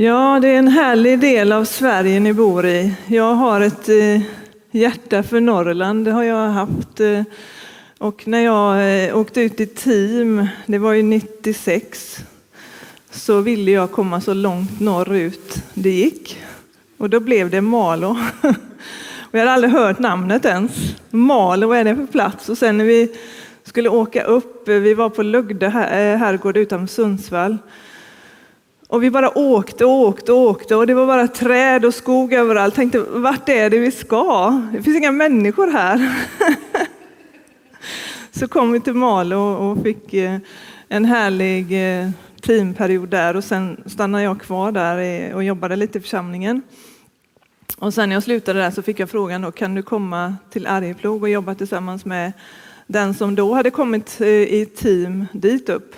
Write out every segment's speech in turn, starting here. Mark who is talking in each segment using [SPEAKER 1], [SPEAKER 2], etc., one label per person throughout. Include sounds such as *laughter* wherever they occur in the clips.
[SPEAKER 1] Ja, det är en härlig del av Sverige ni bor i. Jag har ett eh, hjärta för Norrland, det har jag haft. Eh, och när jag eh, åkte ut i team, det var ju 96, så ville jag komma så långt norrut det gick. Och då blev det Malå. *laughs* Och jag hade aldrig hört namnet ens. Malå, vad är det för plats? Och sen när vi skulle åka upp, vi var på Lugde herrgård utanför Sundsvall, och vi bara åkte och åkte och åkte och det var bara träd och skog överallt. Tänkte, vart är det vi ska? Det finns inga människor här. *laughs* Så kom vi till Malå och fick eh, en härlig eh, teamperiod där och sen stannade jag kvar där och jobbade lite i församlingen. Och sen när jag slutade där så fick jag frågan då, kan du komma till Arjeplog och jobba tillsammans med den som då hade kommit eh, i team dit upp.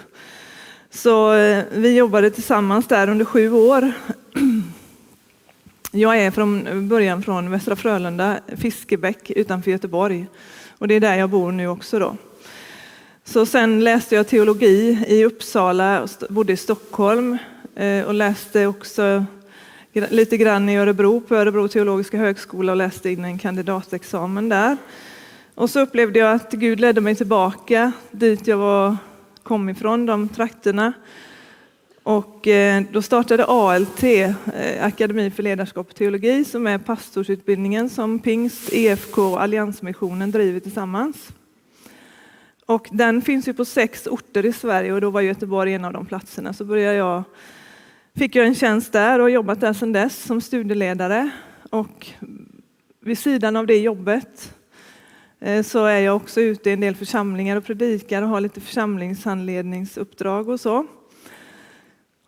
[SPEAKER 1] Så eh, vi jobbade tillsammans där under sju år. *clears throat* Jag är från början från Västra Frölunda, Fiskebäck utanför Göteborg. Och det är där jag bor nu också. Då. Så sen läste jag teologi i Uppsala, och bodde i Stockholm eh, och läste också lite grann i Örebro på Örebro teologiska högskola och läste in en kandidatexamen där. Och så upplevde jag att Gud ledde mig tillbaka dit jag var kom ifrån, de trakterna. Och eh, då startade ALT, eh, Akademi för ledarskap och teologi, som är pastorsutbildningen som Pingst, EFK och Alliansmissionen driver tillsammans. Och den finns ju på sex orter i Sverige och då var Göteborg en av de platserna. Så började jag, fick jag en tjänst där och har jobbat där sedan dess som studieledare. Och vid sidan av det jobbet Eh, så är jag också ute i en del församlingar och predikar och har lite församlingshandledningsuppdrag och så.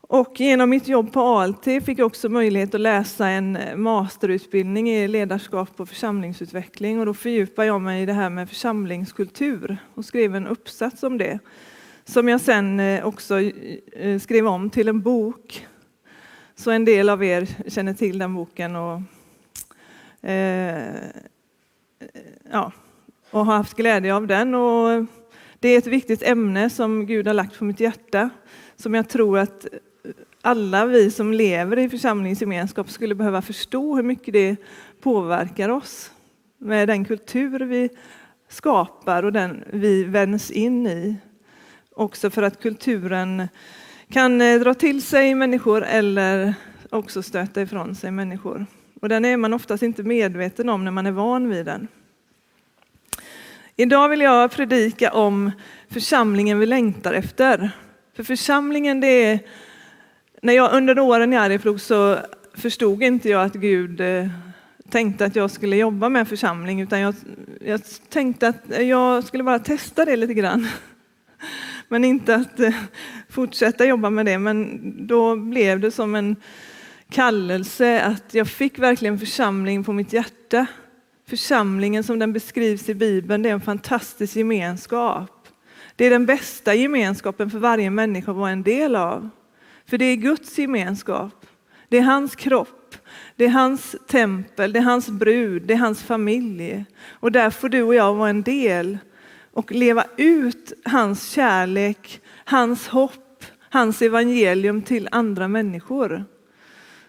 [SPEAKER 1] Och genom mitt jobb på ALT fick jag också möjlighet att läsa en masterutbildning i ledarskap och församlingsutveckling och då fördjupade jag mig i det här med församlingskultur och skrev en uppsats om det som jag sen eh, också eh, skrev om till en bok. Så en del av er känner till den boken och eh, ja, och har haft glädje av den. Och det är ett viktigt ämne som Gud har lagt på mitt hjärta, som jag tror att alla vi som lever i församlingsgemenskap skulle behöva förstå hur mycket det påverkar oss med den kultur vi skapar och den vi vänds in i. Också för att kulturen kan eh, dra till sig människor eller också stöta ifrån sig människor. Och den är man oftast inte medveten om när man är van vid den. Idag vill jag predika om församlingen vi längtar efter. För församlingen det är, när jag under åren i Arjeplog så förstod inte jag att Gud eh, tänkte att jag skulle jobba med församling utan jag, jag tänkte att jag skulle bara testa det lite grann. *laughs* Men inte att eh, fortsätta jobba med det. Men då blev det som en kallelse att jag fick verkligen församling på mitt hjärta. Församlingen som den beskrivs i Bibeln, det är en fantastisk gemenskap. Det är den bästa gemenskapen för varje människa att vara en del av. För det är Guds gemenskap. Det är hans kropp, det är hans tempel, det är hans brud, det är hans familj. Och där får du och jag vara en del och leva ut hans kärlek, hans hopp, hans evangelium till andra människor.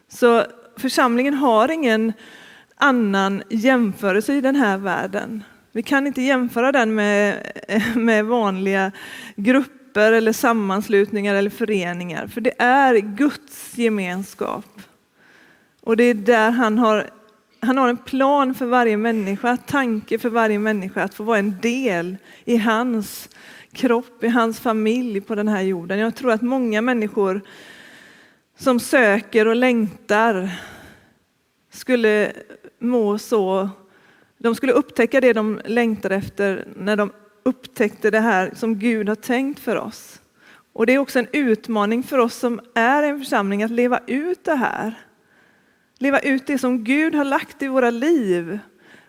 [SPEAKER 1] Så församlingen har ingen annan jämförelse i den här världen. Vi kan inte jämföra den med, *laughs* med vanliga grupper eller sammanslutningar eller föreningar, för det är Guds gemenskap. Och det är där han har, han har en plan för varje människa, tanke för varje människa att få vara en del i hans kropp, i hans familj på den här jorden. Jag tror att många människor som söker och längtar skulle må så, de skulle upptäcka det de längtade efter när de upptäckte det här som Gud har tänkt för oss. Och det är också en utmaning för oss som är en församling att leva ut det här. Leva ut det som Gud har lagt i våra liv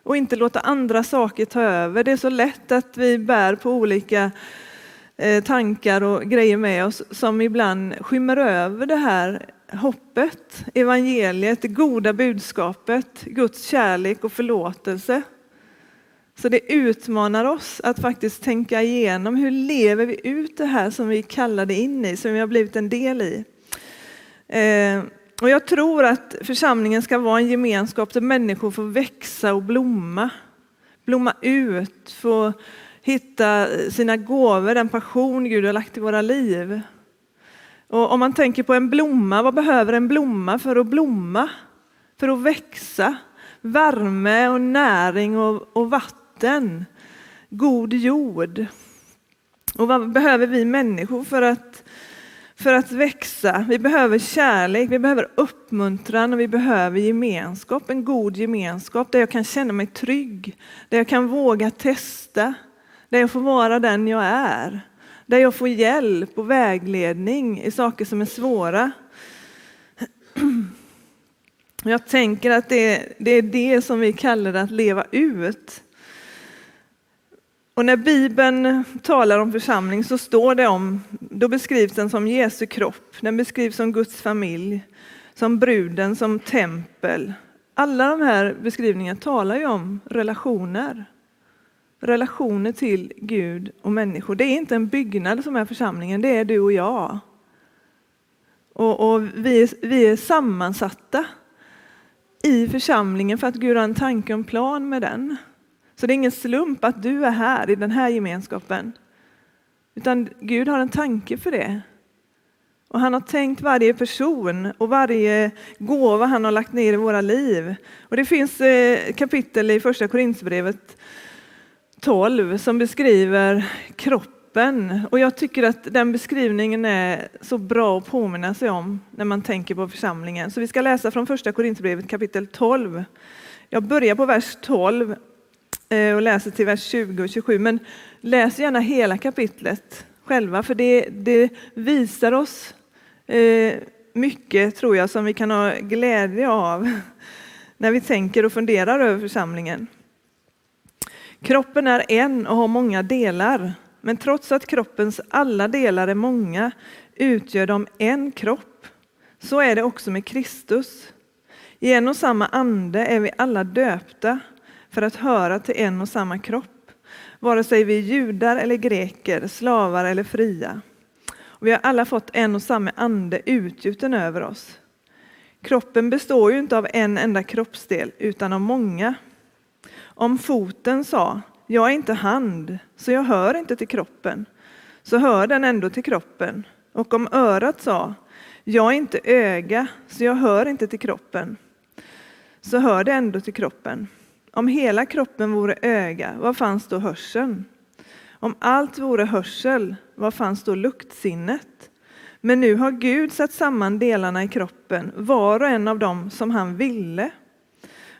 [SPEAKER 1] och inte låta andra saker ta över. Det är så lätt att vi bär på olika eh, tankar och grejer med oss som ibland skymmer över det här hoppet, evangeliet, det goda budskapet, Guds kärlek och förlåtelse. Så det utmanar oss att faktiskt tänka igenom hur lever vi ut det här som vi kallade in i, som vi har blivit en del i. Eh, och jag tror att församlingen ska vara en gemenskap där människor får växa och blomma. Blomma ut, få hitta sina gåvor, den passion Gud har lagt i våra liv. Och om man tänker på en blomma, vad behöver en blomma för att blomma? För att växa? Värme och näring och, och vatten. God jord. Och vad behöver vi människor för att, för att växa? Vi behöver kärlek, vi behöver uppmuntran och vi behöver gemenskap. En god gemenskap där jag kan känna mig trygg, där jag kan våga testa, där jag får vara den jag är. Där jag får hjälp och vägledning i saker som är svåra. Jag tänker att det, det är det som vi kallar att leva ut. Och när Bibeln talar om församling så står det om, då beskrivs den som Jesu kropp, den beskrivs som Guds familj, som bruden, som tempel. Alla de här beskrivningarna talar ju om relationer. Relationer till Gud och människor. Det är inte en byggnad som är församlingen, det är du och jag. Och, och vi, är, vi är sammansatta i församlingen för att Gud har en tanke och en plan med den. Så det är ingen slump att du är här i den här gemenskapen. Utan Gud har en tanke för det. Och han har tänkt varje person och varje gåva han har lagt ner i våra liv. Och det finns eh, kapitel i första Korinthierbrevet 12 som beskriver kroppen. Och jag tycker att den beskrivningen är så bra att påminna sig om när man tänker på församlingen. Så vi ska läsa från första Korinthierbrevet kapitel 12. Jag börjar på vers 12 eh, och läser till vers 20 och 27. Men läs gärna hela kapitlet själva, för det, det visar oss eh, mycket, tror jag, som vi kan ha glädje av när vi tänker och funderar över församlingen. Kroppen är en och har många delar, men trots att kroppens alla delar är många utgör de en kropp. Så är det också med Kristus. I en och samma ande är vi alla döpta för att höra till en och samma kropp, vare sig vi är judar eller greker, slavar eller fria. Och vi har alla fått en och samma ande utgjuten över oss. Kroppen består ju inte av en enda kroppsdel, utan av många. Om foten sa, jag är inte hand, så jag hör inte till kroppen, så hör den ändå till kroppen. Och om örat sa, jag är inte öga, så jag hör inte till kroppen, så hör det ändå till kroppen. Om hela kroppen vore öga, var fanns då hörseln? Om allt vore hörsel, var fanns då luktsinnet? Men nu har Gud satt samman delarna i kroppen, var och en av dem som han ville.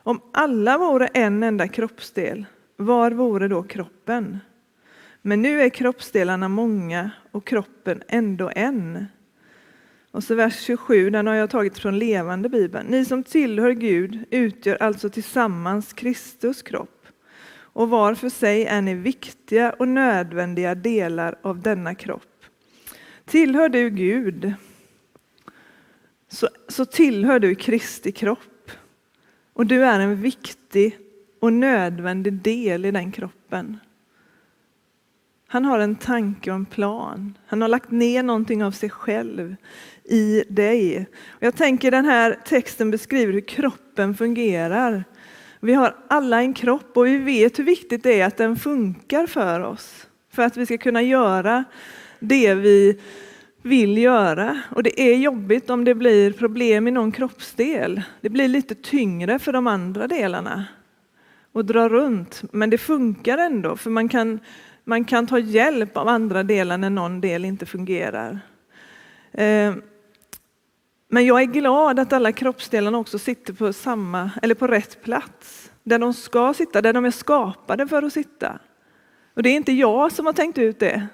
[SPEAKER 1] Om alla vore en enda kroppsdel, var vore då kroppen? Men nu är kroppsdelarna många och kroppen ändå en. Och så vers 27, den har jag tagit från levande bibeln. Ni som tillhör Gud utgör alltså tillsammans Kristus kropp. Och var för sig är ni viktiga och nödvändiga delar av denna kropp. Tillhör du Gud så, så tillhör du Kristi kropp. Och du är en viktig och nödvändig del i den kroppen. Han har en tanke och en plan. Han har lagt ner någonting av sig själv i dig. Jag tänker den här texten beskriver hur kroppen fungerar. Vi har alla en kropp och vi vet hur viktigt det är att den funkar för oss. För att vi ska kunna göra det vi vill göra. Och det är jobbigt om det blir problem i någon kroppsdel. Det blir lite tyngre för de andra delarna och dra runt. Men det funkar ändå, för man kan, man kan ta hjälp av andra delar när någon del inte fungerar. Eh, men jag är glad att alla kroppsdelarna också sitter på, samma, eller på rätt plats, där de ska sitta, där de är skapade för att sitta. Och det är inte jag som har tänkt ut det.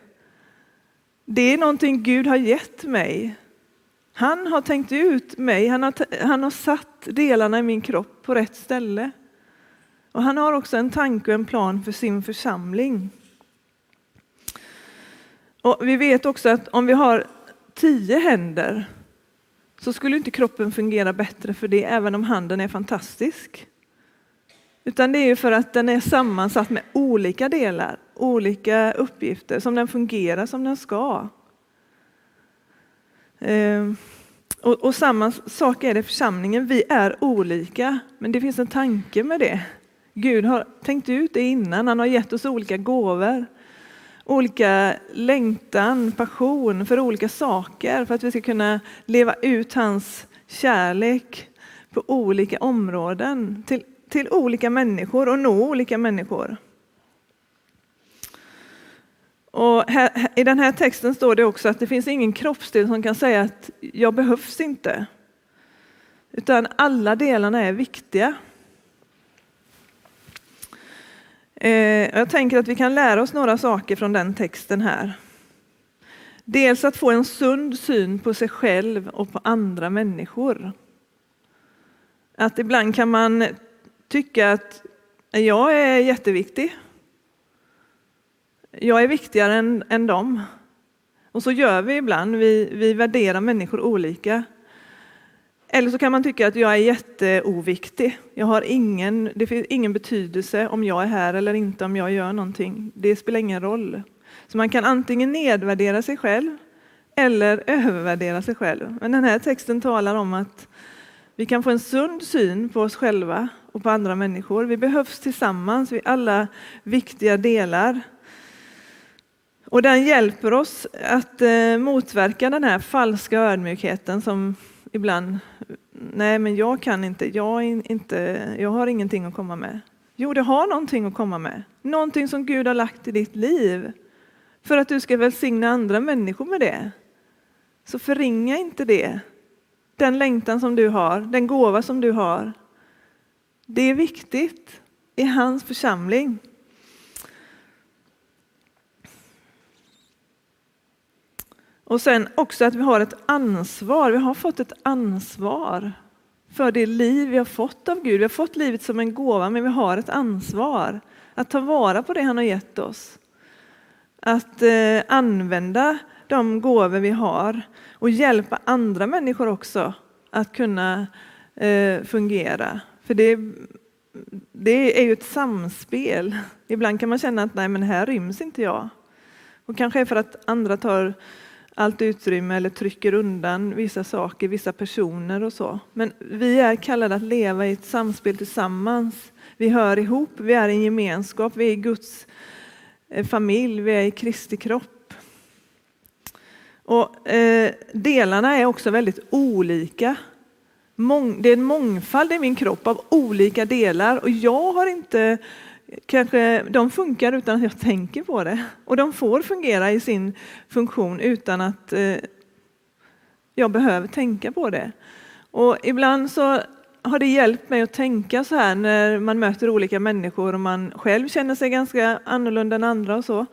[SPEAKER 1] Det är någonting Gud har gett mig. Han har tänkt ut mig, han har, han har satt delarna i min kropp på rätt ställe. Och han har också en tanke och en plan för sin församling. Och vi vet också att om vi har tio händer så skulle inte kroppen fungera bättre för det, även om handen är fantastisk. Utan det är ju för att den är sammansatt med olika delar, olika uppgifter, som den fungerar som den ska. Ehm, Och, och, samma sak är det i församlingen. Vi är olika, men det finns en tanke med det. Gud har tänkt ut det innan. Han har gett oss olika gåvor, olika längtan, passion för olika saker för att vi ska kunna leva ut hans kärlek på olika områden till, till olika människor och nå olika människor. Och här, I den här texten står det också att det finns ingen kroppsdel som kan säga att jag behövs inte. Utan alla delarna är viktiga. Eh, jag tänker att vi kan lära oss några saker från den texten här. Dels att få en sund syn på sig själv och på andra människor. Att ibland kan man tycka att jag är jätteviktig jag är viktigare än, än dem. Och så gör vi ibland, vi, vi värderar människor olika. Eller så kan man tycka att jag är jätteoviktig. Jag har ingen, det finns ingen betydelse om jag är här eller inte, om jag gör någonting. Det spelar ingen roll. Så man kan antingen nedvärdera sig själv eller övervärdera sig själv. Men den här texten talar om att vi kan få en sund syn på oss själva och på andra människor. Vi behövs tillsammans, vi är alla viktiga delar och den hjälper oss att eh, motverka den här falska ödmjukheten som ibland, nej men jag kan inte, jag, inte, jag har ingenting att komma med. Jo, du har någonting att komma med. Någonting som Gud har lagt i ditt liv. För att du ska välsigna andra människor med det. Så förringa inte det. Den längtan som du har, den gåva som du har. Det är viktigt i hans församling. Och sen också att vi har ett ansvar. Vi har fått ett ansvar för det liv vi har fått av Gud. Vi har fått livet som en gåva, men vi har ett ansvar att ta vara på det han har gett oss. Att eh, använda de gåvor vi har och hjälpa andra människor också att kunna eh, fungera. För det, det är ju ett samspel. Ibland kan man känna att nej, men här ryms inte jag. Och kanske är för att andra tar allt utrymme eller trycker undan vissa saker, vissa personer och så. Men vi är kallade att leva i ett samspel tillsammans. Vi hör ihop, vi är en gemenskap, vi är Guds eh, familj, vi är i Kristi kropp. Och, eh, delarna är också väldigt olika. Mång, det är en mångfald i min kropp av olika delar och jag har inte kanske de funkar utan att jag tänker på det. Och de får fungera i sin funktion utan att eh, jag behöver tänka på det. Och ibland så har det hjälpt mig att tänka så här när man möter olika människor och man själv känner sig ganska annorlunda än andra och så.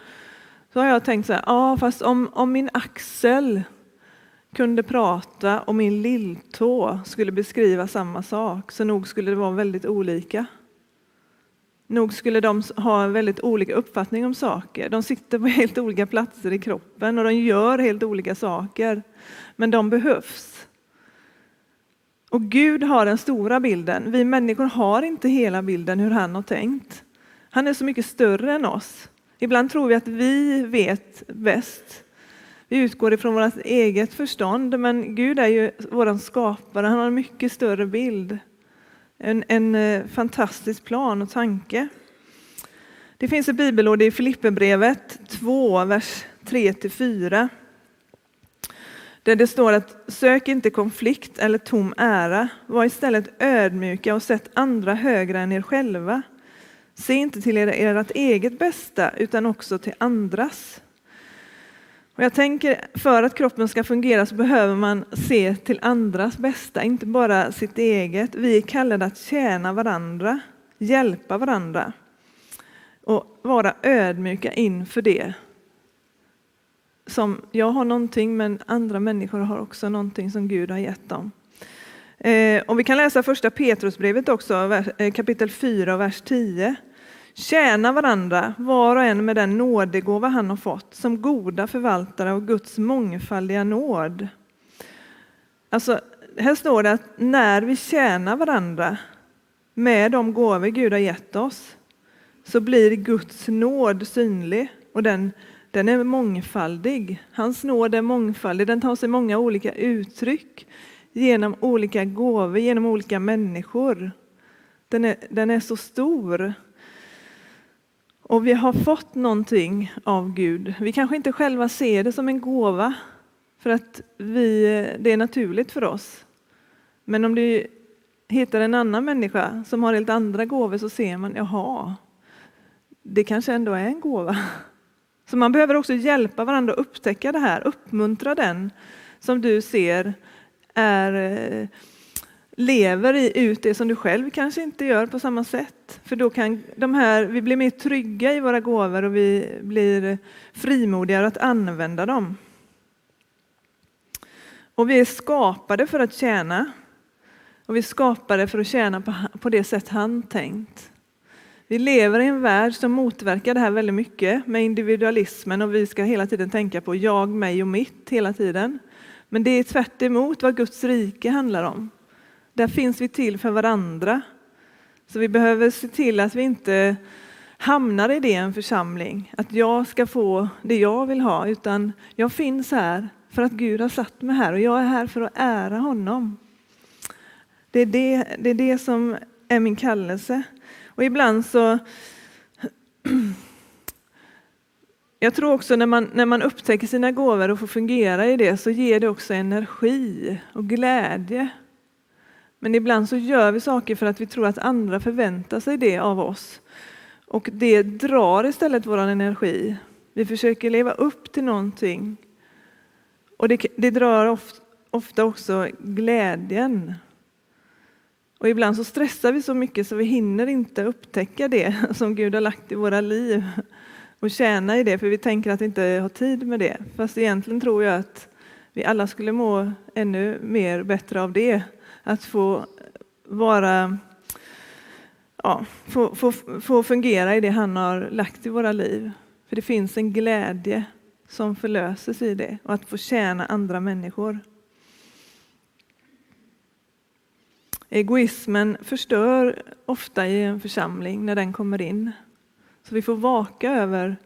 [SPEAKER 1] Så har jag tänkt så här, ja fast om, om min axel kunde prata och min lilltå skulle beskriva samma sak så nog skulle det vara väldigt olika. Nog skulle de ha en väldigt olika uppfattning om saker. De sitter på *laughs* helt olika platser i kroppen och de gör helt olika saker. Men de behövs. Och Gud har den stora bilden. Vi människor har inte hela bilden hur han har tänkt. Han är så mycket större än oss. Ibland tror vi att vi vet bäst. Vi utgår ifrån vårt eget förstånd, men Gud är ju vår skapare. Han har en mycket större bild. En, en eh, fantastisk plan och tanke. Det finns ett bibelord i Filipperbrevet 2, vers 3-4. Där det står att sök inte konflikt eller tom ära, var istället ödmjuka och sätt andra högre än er själva. Se inte till ert eget bästa utan också till andras. Och jag tänker för att kroppen ska fungera så behöver man se till andras bästa, inte bara sitt eget. Vi är kallade att tjäna varandra, hjälpa varandra och vara ödmjuka inför det. Som jag har någonting men andra människor har också någonting som Gud har gett dem. Eh, och vi kan läsa första Petrusbrevet också, eh, kapitel 4, vers 10. Tjäna varandra, var och en med den nådegåva han har fått, som goda förvaltare av Guds mångfaldiga nåd. Alltså, här står det att när vi tjänar varandra med de gåvor Gud har gett oss, så blir Guds nåd synlig och den den är mångfaldig. Hans nåd är mångfaldig, den tar sig många olika uttryck genom olika gåvor, genom olika människor. Den är, den är så stor. Och vi har fått någonting av Gud. Vi kanske inte själva ser det som en gåva, för att vi, det är naturligt för oss. Men om du hittar en annan människa som har helt andra gåvor så ser man, jaha, det kanske ändå är en gåva. Så man behöver också hjälpa varandra att upptäcka det här, uppmuntra den som du ser är, eh, lever i, ut det som du själv kanske inte gör på samma sätt. För då kan de här, vi blir mer trygga i våra gåvor och vi blir frimodigare att använda dem. Och vi är skapade för att tjäna. Och vi är skapade för att tjäna på, på det sätt han tänkt. Vi lever i en värld som motverkar det här väldigt mycket med individualismen och vi ska hela tiden tänka på jag, mig och mitt hela tiden. Men det är tvärt vad Guds rike handlar om. Där finns vi till för varandra. Så vi behöver se till att vi inte hamnar i det en församling, att jag ska få det jag vill ha, utan jag finns här för att Gud har satt mig här och jag är här för att ära honom. Det är det, det, är det som är min kallelse. Och ibland så *clears throat* jag tror också när man, när man upptäcker sina gåvor och får fungera i det så ger det också energi och glädje. Men ibland så gör vi saker för att vi tror att andra förväntar sig det av oss. Och det drar istället vår energi. Vi försöker leva upp till någonting. Och det, det drar ofta också glädjen. Och ibland så stressar vi så mycket så vi hinner inte upptäcka det *laughs* som Gud har lagt i våra liv och tjäna i det, för vi tänker att vi inte har tid med det. Fast egentligen tror jag att vi alla skulle må ännu mer bättre av det. Att få vara ja, få, få, få fungera i det han har lagt i våra liv. För det finns en glädje som förlöses i det och att få tjäna andra människor. Egoismen förstör ofta i en församling när den kommer in. Så vi får vaka över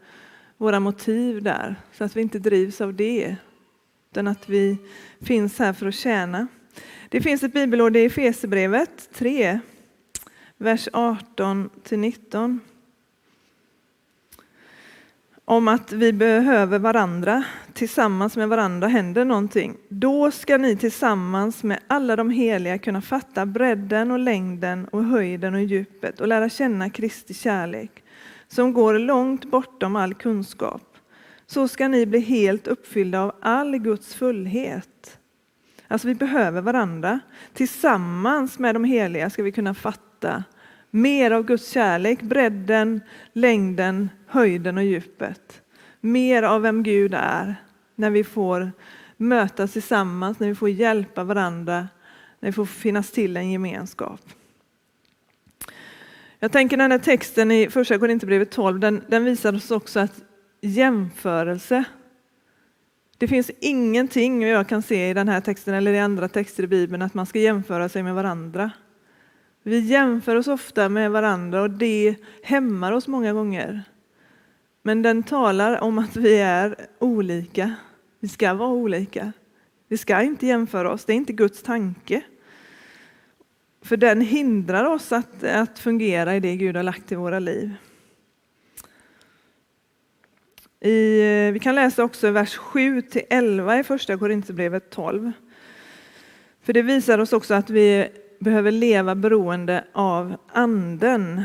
[SPEAKER 1] våra motiv där, så att vi inte drivs av det, utan att vi finns här för att tjäna. Det finns ett bibelord i Efesierbrevet 3, vers 18 19. Om att vi behöver varandra, tillsammans med varandra händer någonting. Då ska ni tillsammans med alla de heliga kunna fatta bredden och längden och höjden och djupet och lära känna Kristi kärlek som går långt bortom all kunskap. Så ska ni bli helt uppfyllda av all Guds fullhet. Alltså vi behöver varandra. Tillsammans med de heliga ska vi kunna fatta mer av Guds kärlek, bredden, längden, höjden och djupet. Mer av vem Gud är när vi får mötas tillsammans, när vi får hjälpa varandra, när vi får finnas till en gemenskap. Jag tänker den här texten i Första Korinthierbrevet 12, den, den visar oss också att jämförelse det finns ingenting jag kan se i den här texten eller i andra texter i Bibeln att man ska jämföra sig med varandra. Vi jämför oss ofta med varandra och det hämmar oss många gånger. Men den talar om att vi är olika. Vi ska vara olika. Vi ska inte jämföra oss, det är inte Guds tanke. För den hindrar oss att, att fungera i det Gud har lagt i våra liv. I, eh, vi kan läsa också vers 7 till 11 i första Korinthierbrevet 12. För det visar oss också att vi behöver leva beroende av anden.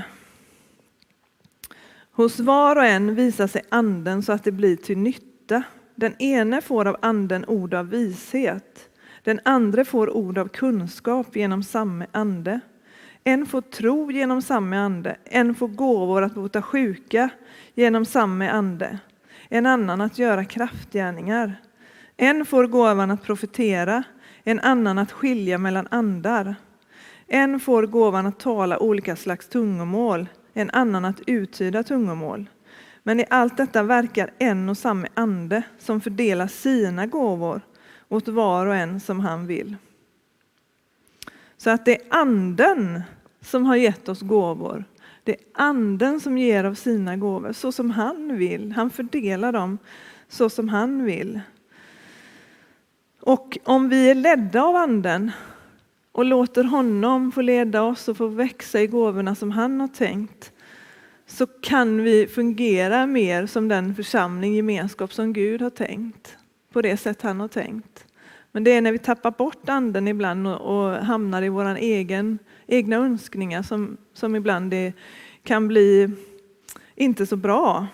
[SPEAKER 1] Hos var och en visar sig anden så att det blir till nytta. Den ene får av anden ord av vishet den andra får ord av kunskap genom samma ande. En får tro genom samma ande, en får gåvor att bota sjuka genom samma ande, en annan att göra kraftgärningar. En får gåvan att profetera, en annan att skilja mellan andar. En får gåvan att tala olika slags tungomål, en annan att uttyda tungomål. Men i allt detta verkar en och samma ande som fördelar sina gåvor åt var och en som han vill. Så att det är anden som har gett oss gåvor. Det är anden som ger av sina gåvor så som han vill. Han fördelar dem så som han vill. Och om vi är ledda av anden och låter honom få leda oss och få växa i gåvorna som han har tänkt så kan vi fungera mer som den församling, gemenskap som Gud har tänkt. På det sätt han har tänkt. Men det är när vi tappar bort anden ibland och, hamnar i vår egen, egna önskningar som, som ibland är, kan bli inte så bra.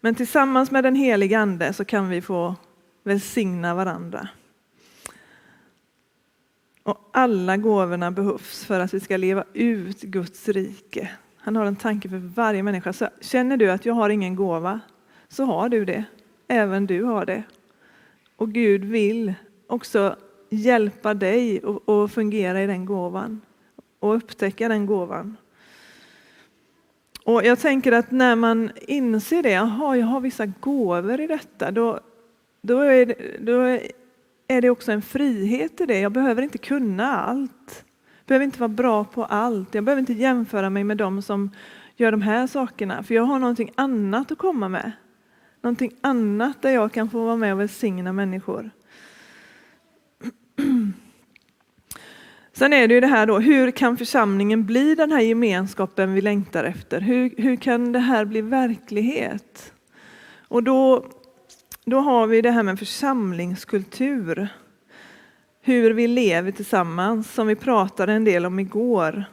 [SPEAKER 1] Men tillsammans med den helige Ande så kan vi få välsigna varandra. Och alla gåvorna behövs för att vi ska leva ut Guds rike. Han har en tanke för varje människa. Så känner du att jag har ingen gåva, så har du det. Även du har det. Och Gud vill också hjälpa dig att fungera i den gåvan och upptäcka den gåvan. Och jag tänker att när man inser det, jaha, jag har vissa gåvor i detta, då, då, är det, då är det också en frihet i det. Jag behöver inte kunna allt. Jag behöver inte vara bra på allt. Jag behöver inte jämföra mig med dem som gör de här sakerna, för jag har någonting annat att komma med. Någonting annat där jag kan få vara med och välsigna människor. *clears throat* Sen är det ju det här då, hur kan församlingen bli den här gemenskapen vi längtar efter? Hur, hur kan det här bli verklighet? Och då, då har vi det här med församlingskultur. Hur vi lever tillsammans, som vi pratade en del om igår.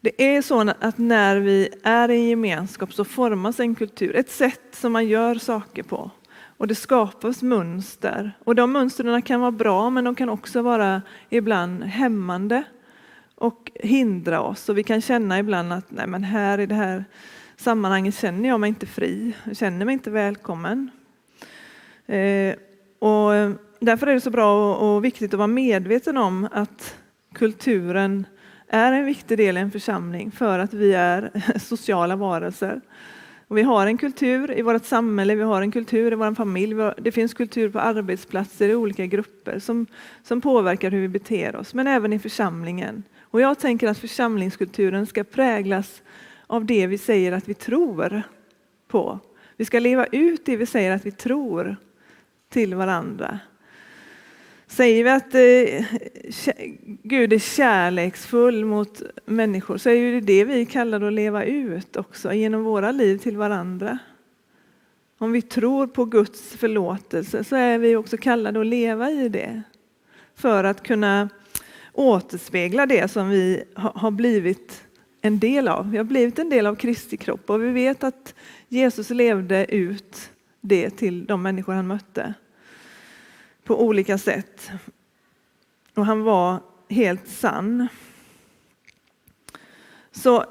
[SPEAKER 1] Det är så att när vi är i en gemenskap så formas en kultur, ett sätt som man gör saker på. Och det skapas mönster. Och de mönstren kan vara bra men de kan också vara ibland hämmande och hindra oss. Och vi kan känna ibland att nej men här i det här sammanhanget känner jag mig inte fri, jag känner mig inte välkommen. Eh, och därför är det så bra och viktigt att vara medveten om att kulturen är en viktig del i en församling för att vi är *laughs* sociala varelser. Och vi har en kultur i vårt samhälle, vi har en kultur i vår familj, det finns kultur på arbetsplatser i olika grupper som, som påverkar hur vi beter oss, men även i församlingen. Och jag tänker att församlingskulturen ska präglas av det vi säger att vi tror på. Vi ska leva ut det vi säger att vi tror till varandra. Säger vi att eh, Gud är kärleksfull mot människor så är det det vi kallar att leva ut också genom våra liv till varandra. Om vi tror på Guds förlåtelse så är vi också kallade att leva i det. För att kunna återspegla det som vi har blivit en del av. Vi har blivit en del av Kristi kropp och vi vet att Jesus levde ut det till de människor han mötte på olika sätt. Och han var helt sann. Så eh,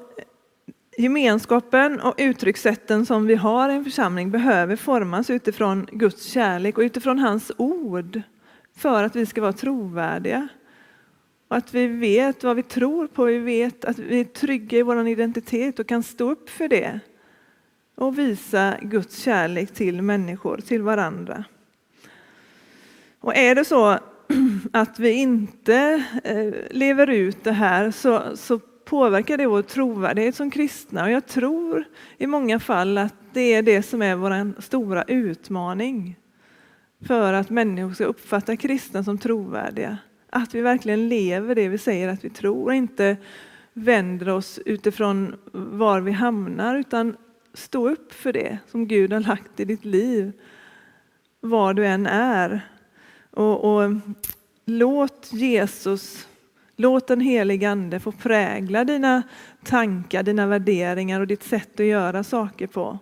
[SPEAKER 1] gemenskapen och uttryckssätten som vi har i en församling behöver formas utifrån Guds kärlek och utifrån hans ord för att vi ska vara trovärdiga. Och att vi vet vad vi tror på, vi vet att vi är trygga i vår identitet och kan stå upp för det och visa Guds kärlek till människor, till varandra. Och är det så *clears throat* att vi inte eh, lever ut det här så, så påverkar det vår trovärdighet som kristna. Och jag tror i många fall att det är det som är vår stora utmaning för att människor ska uppfatta kristna som trovärdiga. Att vi verkligen lever det vi säger att vi tror och inte vänder oss utifrån var vi hamnar utan stå upp för det som Gud har lagt i ditt liv, var du än är. Och, och låt Jesus, låt den helige Ande få prägla dina tankar, dina värderingar och ditt sätt att göra saker på.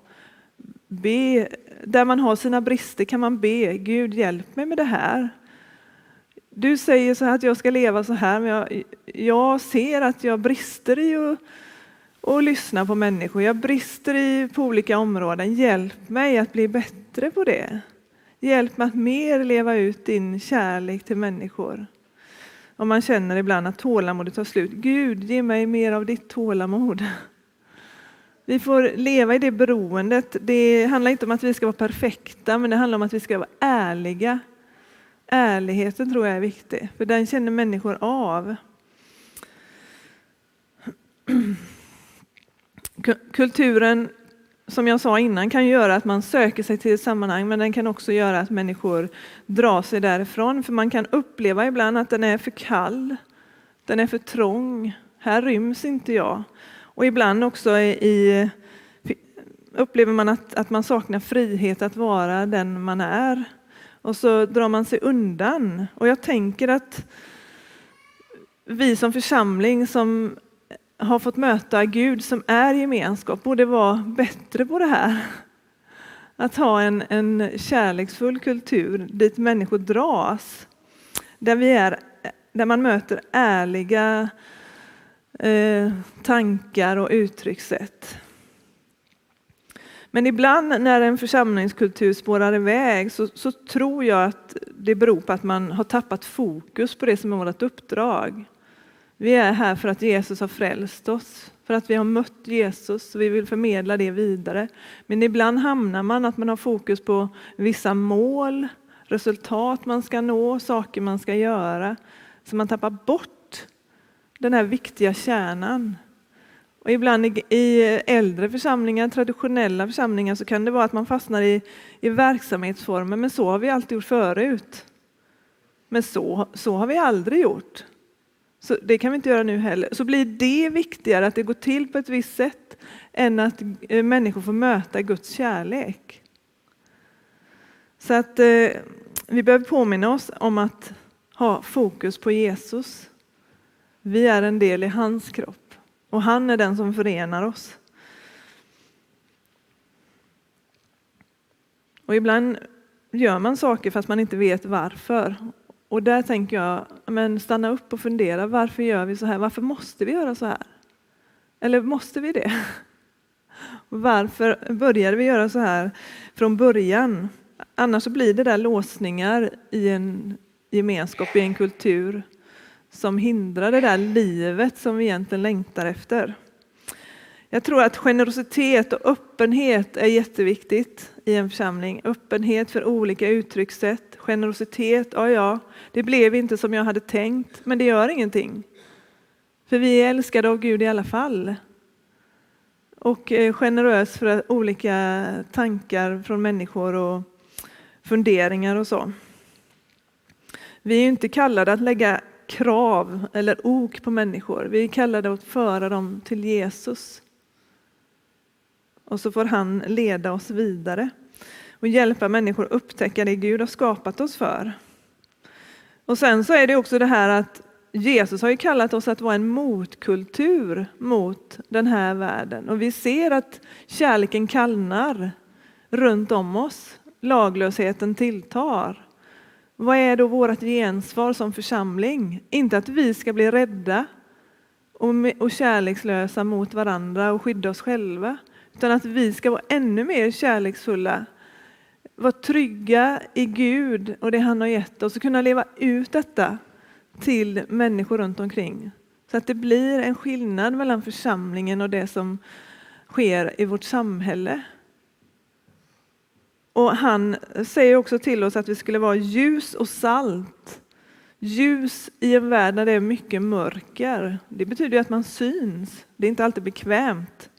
[SPEAKER 1] Be, där man har sina brister kan man be, Gud hjälp mig med det här. Du säger så här att jag ska leva så här, men jag, jag ser att jag brister i att och lyssna på människor. Jag brister i på olika områden. Hjälp mig att bli bättre på det. Hjälp mig att mer leva ut din kärlek till människor. Om man känner ibland att tålamodet tar slut. Gud, ge mig mer av ditt tålamod. Vi får leva i det beroendet. Det handlar inte om att vi ska vara perfekta, men det handlar om att vi ska vara ärliga. Ärligheten tror jag är viktig, för den känner människor av. Kulturen, som jag sa innan, kan göra att man söker sig till ett sammanhang, men den kan också göra att människor drar sig därifrån. För man kan uppleva ibland att den är för kall, den är för trång, här ryms inte jag. Och ibland också i, upplever man att, att man saknar frihet att vara den man är. Och så drar man sig undan. Och jag tänker att vi som församling som har fått möta Gud som är gemenskap borde vara bättre på det här. Att ha en, en kärleksfull kultur dit människor dras. Där, vi är, där man möter ärliga eh, tankar och uttryckssätt. Men ibland när en församlingskultur spårar iväg så, så, tror jag att det beror på att man har tappat fokus på det som är vårt uppdrag. Vi är här för att Jesus har frälst oss, för att vi har mött Jesus och vi vill förmedla det vidare. Men ibland hamnar man att man har fokus på vissa mål, resultat man ska nå, saker man ska göra. Så man tappar bort den här viktiga kärnan. Och ibland i äldre församlingar, traditionella församlingar, så kan det vara att man fastnar i, i verksamhetsformer, men så har vi alltid gjort förut. Men så, så har vi aldrig gjort. Så det kan vi inte göra nu heller. Så blir det viktigare att det går till på ett visst sätt än att eh, människor får möta Guds kärlek. Så att eh, vi behöver påminna oss om att ha fokus på Jesus. Vi är en del i hans kropp och han är den som förenar oss. Och ibland gör man saker fast man inte vet varför. Och där tänker jag, men stanna upp och fundera, varför gör vi så här? Varför måste vi göra så här? Eller måste vi det? *laughs* Varför började vi göra så här från början? Annars så blir det där låsningar i en gemenskap, i en kultur som hindrar det där livet som vi egentligen längtar efter. Jag tror att generositet och öppenhet är jätteviktigt i en församling. Öppenhet för olika uttryckssätt, generositet, ja ja, det blev inte som jag hade tänkt, men det gör ingenting. För vi är älskade av Gud i alla fall. Och eh, generös för olika tankar från människor och funderingar och så. Vi är inte kallade att lägga krav eller ok på människor. Vi är kallade att föra dem till Jesus. Och så får han leda oss vidare och hjälpa människor att upptäcka det Gud har skapat oss för. Och sen så är det också det här att Jesus har ju kallat oss att vara en motkultur mot den här världen. Och vi ser att kärleken kallnar runt om oss. Laglösheten tilltar. Vad är då vårt gensvar som församling? Inte att vi ska bli rädda och kärlekslösa mot varandra och skydda oss själva, utan att vi ska vara ännu mer kärleksfulla vara trygga i Gud och det han har gett oss och kunna leva ut detta till människor runt omkring. Så att det blir en skillnad mellan församlingen och det som sker i vårt samhälle. Och han säger också till oss att vi skulle vara ljus och salt. Ljus i en värld där det är mycket mörker. Det betyder att man syns. Det är inte alltid bekvämt.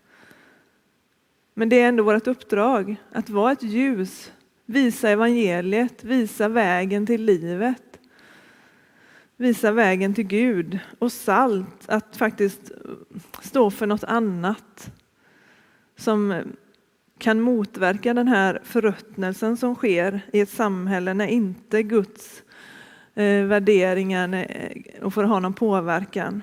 [SPEAKER 1] Men det är ändå vårt uppdrag att vara ett ljus Visa evangeliet, visa vägen till livet. Visa vägen till Gud och salt, att faktiskt stå för något annat som kan motverka den här förruttnelsen som sker i ett samhälle när inte Guds eh, värderingar eh, och får ha någon påverkan.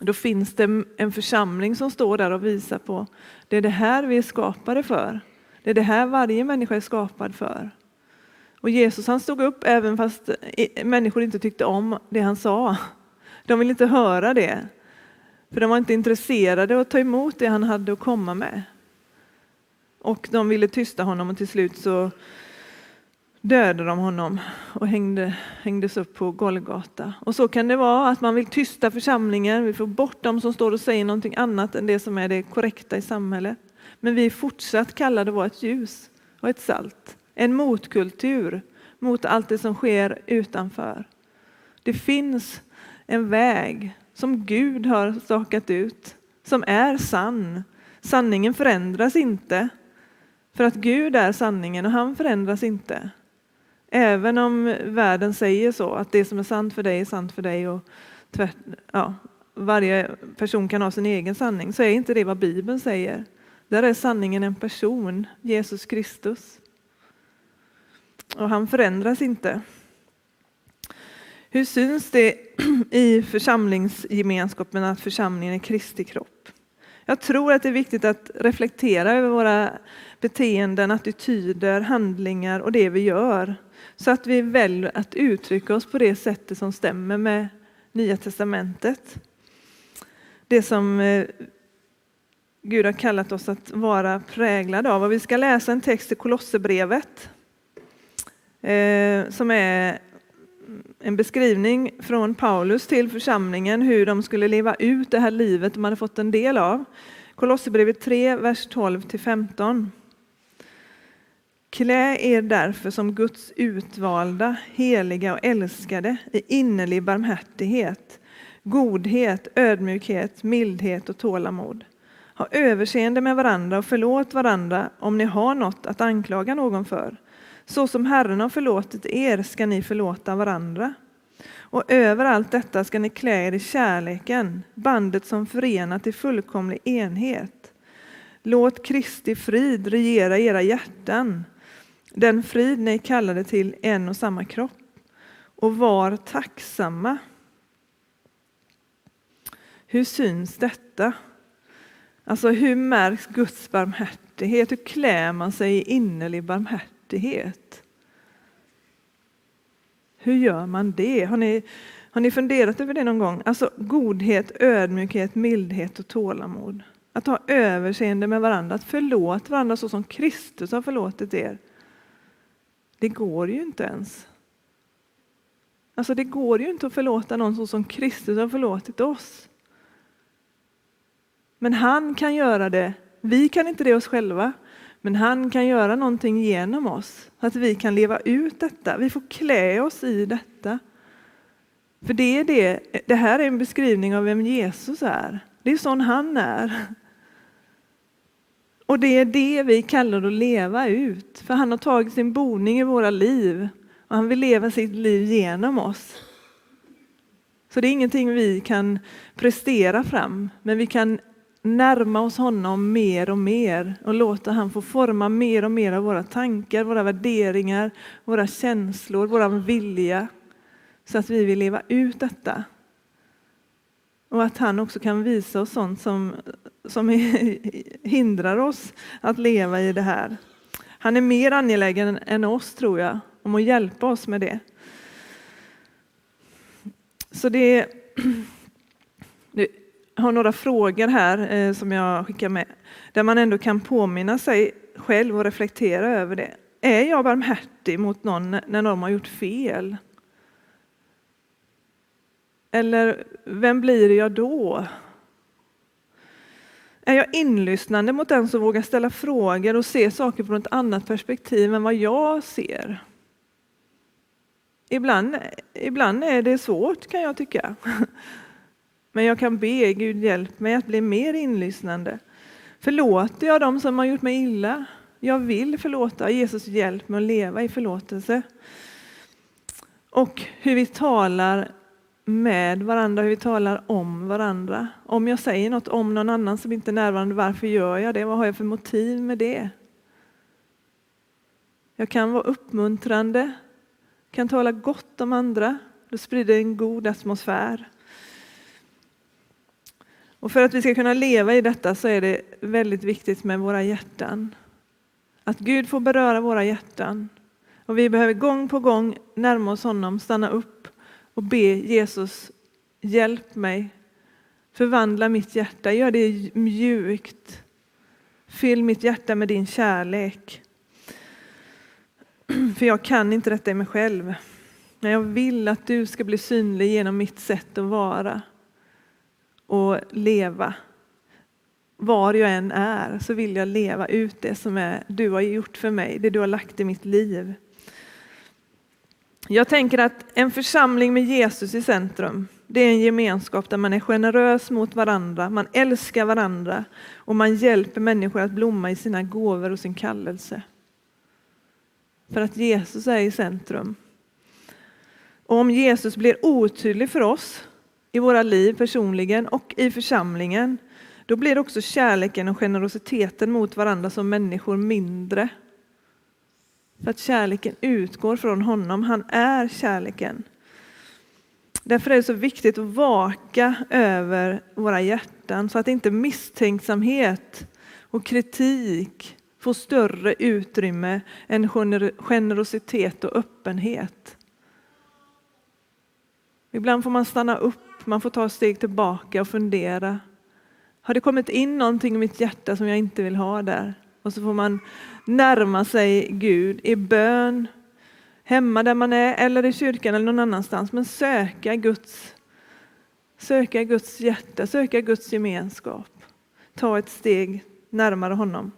[SPEAKER 1] Då finns det en församling som står där och visar på det är det här vi är skapade för. Det är det här varje människa är skapad för. Och Jesus han stod upp även fast människor inte tyckte om det han sa. De ville inte höra det. För de var inte intresserade av att ta emot det han hade att komma med. Och de ville tysta honom och till slut så dödade de honom och hängde, hängdes upp på Golgata. Och så kan det vara att man vill tysta församlingen, vi får bort dem som står och säger någonting annat än det som är det korrekta i samhället. Men vi är fortsatt kallade att vara ett ljus och ett salt. En motkultur mot allt det som sker utanför. Det finns en väg som Gud har stakat ut som är sann. Sanningen förändras inte. För att Gud är sanningen och han förändras inte. Även om världen säger så, att det som är sant för dig är sant för dig och tvärt, ja, varje person kan ha sin egen sanning, så är inte det vad Bibeln säger. Där är sanningen en person, Jesus Kristus. Och han förändras inte. Hur syns det *clears throat* i församlingsgemenskapen att församlingen är Kristi kropp? Jag tror att det är viktigt att reflektera över våra beteenden, attityder, handlingar och det vi gör. Så att vi väljer att uttrycka oss på det sättet som stämmer med Nya Testamentet. Det som eh, Gud har kallat oss att vara präglade av. Och vi ska läsa en text i Kolosserbrevet eh, som är en beskrivning från Paulus till församlingen hur de skulle leva ut det här livet de hade fått en del av. Kolosserbrevet 3, vers 12 till 15. Klä er därför som Guds utvalda, heliga och älskade i innerlig barmhärtighet, godhet, ödmjukhet, mildhet och tålamod. Ha överseende med varandra och förlåt varandra om ni har något att anklaga någon för. Så som Herren har förlåtit er ska ni förlåta varandra. Och över allt detta ska ni klä er i kärleken, bandet som förenar till fullkomlig enhet. Låt Kristi frid regera era hjärtan, den frid ni kallade till en och samma kropp. Och var tacksamma. Hur syns detta? Alltså hur märks Guds barmhärtighet? Hur klär man sig i innerlig barmhärtighet? Hur gör man det? Har ni, har ni funderat över det någon gång? Alltså godhet, ödmjukhet, mildhet och tålamod. Att ha överseende med varandra, att förlåta varandra så som Kristus har förlåtit er. Det går ju inte ens. Alltså det går ju inte att förlåta någon så som Kristus har förlåtit oss. Men han kan göra det. Vi kan inte det oss själva. Men han kan göra någonting genom oss så att vi kan leva ut detta. Vi får klä oss i detta. För det, är det, det här är en beskrivning av vem Jesus är. Det är sån han är. Och det är det vi kallar att leva ut. För han har tagit sin boning i våra liv och han vill leva sitt liv genom oss. Så det är ingenting vi kan prestera fram, men vi kan närma oss honom mer och mer och låta han få forma mer och mer av våra tankar, våra värderingar, våra känslor, vår vilja. Så att vi vill leva ut detta. Och att han också kan visa oss sånt som, som *laughs* hindrar oss att leva i det här. Han är mer angelägen än oss, tror jag, om att hjälpa oss med det. Så det *clears throat* har några frågor här eh, som jag skickar med, där man ändå kan påminna sig själv och reflektera över det. Är jag barmhärtig mot någon när de har gjort fel? Eller vem blir jag då? Är jag inlyssnande mot den som vågar ställa frågor och se saker från ett annat perspektiv än vad jag ser? Ibland, ibland är det svårt kan jag tycka. *laughs* Men jag kan be Gud hjälp mig att bli mer inlyssnande. Förlåter jag dem som har gjort mig illa? Jag vill förlåta. Jesus hjälp mig att leva i förlåtelse. Och hur vi talar med varandra, hur vi talar om varandra. Om jag säger något om någon annan som inte är närvarande, varför gör jag det? Vad har jag för motiv med det? Jag kan vara uppmuntrande, kan tala gott om andra. Då sprider en god atmosfär. Och för att vi ska kunna leva i detta så är det väldigt viktigt med våra hjärtan. Att Gud får beröra våra hjärtan. Och vi behöver gång på gång närma oss honom, stanna upp och be Jesus, hjälp mig. Förvandla mitt hjärta, gör det mjukt. Fyll mitt hjärta med din kärlek. *clears throat* För jag kan inte detta i mig själv. Men jag vill att du ska bli synlig genom mitt sätt att vara och leva. Var jag än är så vill jag leva ut det som är, du har gjort för mig, det du har lagt i mitt liv. Jag tänker att en församling med Jesus i centrum, det är en gemenskap där man är generös mot varandra, man älskar varandra och man hjälper människor att blomma i sina gåvor och sin kallelse. För att Jesus är i centrum. Och om Jesus blir otydlig för oss i våra liv personligen och i församlingen, då blir också kärleken och generositeten mot varandra som människor mindre. För att kärleken utgår från honom, han är kärleken. Därför är det så viktigt att vaka över våra hjärtan så att inte misstänksamhet och kritik får större utrymme än generositet och öppenhet. Ibland får man stanna upp, man får ta ett steg tillbaka och fundera. Har det kommit in någonting i mitt hjärta som jag inte vill ha där? Och så får man närma sig Gud i bön, hemma där man är eller i kyrkan eller någon annanstans. Men söka Guds, söka Guds hjärta, söka Guds gemenskap. Ta ett steg närmare honom.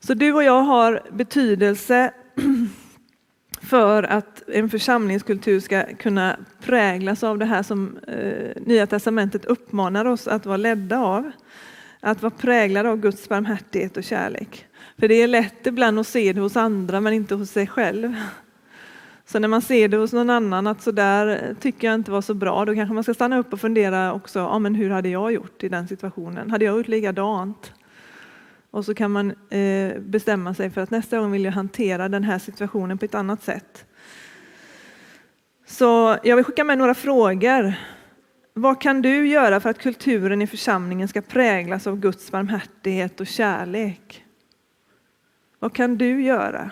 [SPEAKER 1] Så du och jag har betydelse *clears throat* för att en församlingskultur ska kunna präglas av det här som eh, Nya Testamentet uppmanar oss att vara ledda av. Att vara präglade av Guds barmhärtighet och kärlek. För det är lätt ibland att se det hos andra men inte hos sig själv. Så när man ser det hos någon annan att så där tycker jag inte var så bra, då kanske man ska stanna upp och fundera också, ja men hur hade jag gjort i den situationen? Hade jag gjort likadant? Och så kan man eh, bestämma sig för att nästa gång vill jag hantera den här situationen på ett annat sätt. Så jag vill skicka med några frågor. Vad kan du göra för att kulturen i församlingen ska präglas av Guds barmhärtighet och kärlek? Vad kan du göra?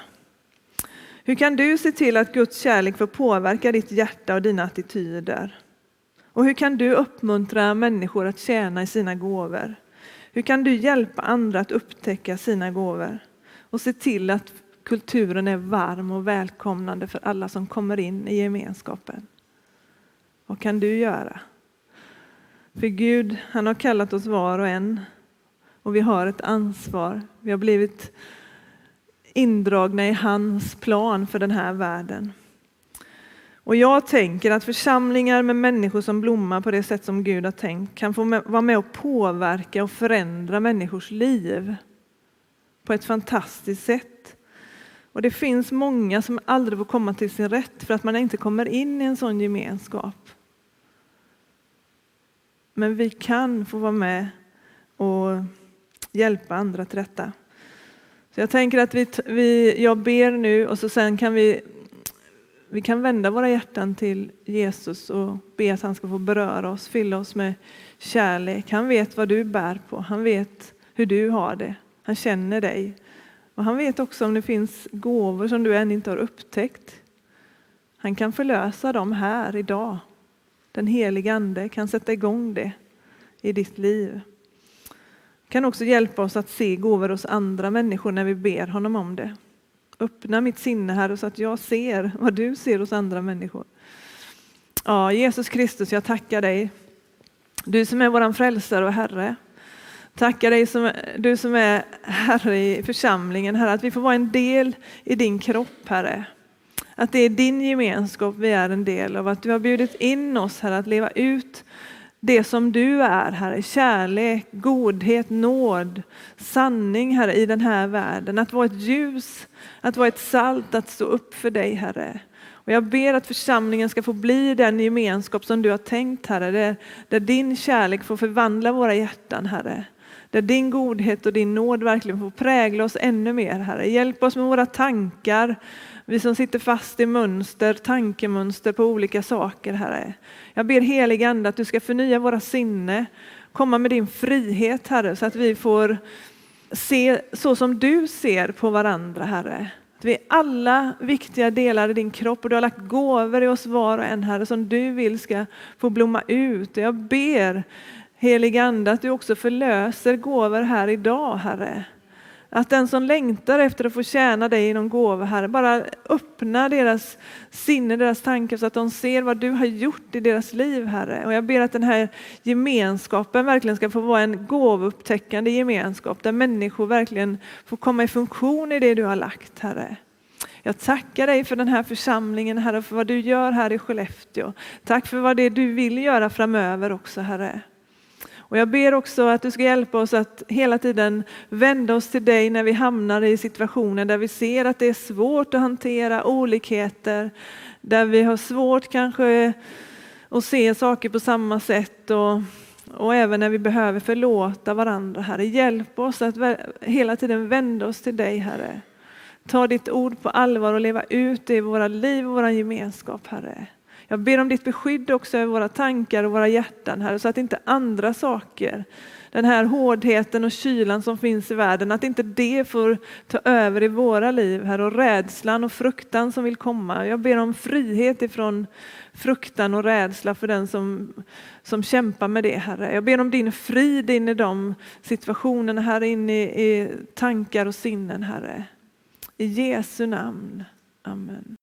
[SPEAKER 1] Hur kan du se till att Guds kärlek får påverka ditt hjärta och dina attityder? Och hur kan du uppmuntra människor att tjäna i sina gåvor? Hur kan du hjälpa andra att upptäcka sina gåvor och se till att kulturen är varm och välkomnande för alla som kommer in i gemenskapen? Vad kan du göra? För Gud, han har kallat oss var och en och vi har ett ansvar. Vi har blivit indragna i hans plan för den här världen. Och jag tänker att församlingar med människor som blommar på det sätt som Gud har tänkt kan få vara med och påverka och förändra människors liv på ett fantastiskt sätt. Och det finns många som aldrig får komma till sin rätt för att man inte kommer in i en sån gemenskap. Men vi kan få vara med och hjälpa andra till detta. Så jag tänker att vi, vi, jag ber nu och så sen kan vi vi kan vända våra hjärtan till Jesus och be att han ska få beröra oss, fylla oss med kärlek. Han vet vad du bär på, han vet hur du har det, han känner dig. Och han vet också om det finns gåvor som du ännu inte har upptäckt. Han kan förlösa dem här idag. Den helige Ande kan sätta igång det i ditt liv. Kan också hjälpa oss att se gåvor hos andra människor när vi ber honom om det. Öppna mitt sinne, Herre, så att jag ser vad du ser hos andra människor. Ja, Jesus Kristus, jag tackar dig. Du som är vår frälsare och Herre. Tackar dig, som, du som är Herre i församlingen, Herre, att vi får vara en del i din kropp, Herre. Att det är din gemenskap vi är en del av, att du har bjudit in oss, Herre, att leva ut det som du är, Herre. Kärlek, godhet, nåd, sanning, Herre, i den här världen. Att vara ett ljus, att vara ett salt, att stå upp för dig, Herre. Och jag ber att församlingen ska få bli den gemenskap som du har tänkt, Herre. Där, där din kärlek får förvandla våra hjärtan, Herre. Där din godhet och din nåd verkligen får prägla oss ännu mer, Herre. Hjälp oss med våra tankar, vi som sitter fast i mönster, tankemönster på olika saker, Herre. Jag ber helig Ande att du ska förnya våra sinne, komma med din frihet, Herre, så att vi får se så som du ser på varandra, Herre. Att vi är alla viktiga delar i din kropp och du har lagt gåvor i oss var och en, Herre, som du vill ska få blomma ut. Jag ber, helig Ande, att du också förlöser gåvor här idag, Herre. Att den som längtar efter att få tjäna dig genom gåva, Herre, bara öppna deras sinne, deras tankar så att de ser vad du har gjort i deras liv, Herre. Och jag ber att den här gemenskapen verkligen ska få vara en gåvupptäckande gemenskap där människor verkligen får komma i funktion i det du har lagt, Herre. Jag tackar dig för den här församlingen, Herre, för vad du gör här i Skellefteå. Tack för vad det är du vill göra framöver också, Herre. Och jag ber också att du ska hjälpa oss att hela tiden vända oss till dig när vi hamnar i situationer där vi ser att det är svårt att hantera olikheter, där vi har svårt kanske att se saker på samma sätt och, och även när vi behöver förlåta varandra, Herre. Hjälp oss att hela tiden vända oss till dig, Herre. Ta ditt ord på allvar och leva ut det i våra liv och vår gemenskap, Herre. Jag ber om ditt beskydd också över våra tankar och våra hjärtan, Herre, så att inte andra saker, den här hårdheten och kylan som finns i världen, att inte det får ta över i våra liv, Herre, och rädslan och fruktan som vill komma. Jag ber om frihet ifrån fruktan och rädsla för den som, som kämpar med det, Herre. Jag ber om din frid in i de situationerna, Herre, in i, i tankar och sinnen, Herre. I Jesu namn. Amen.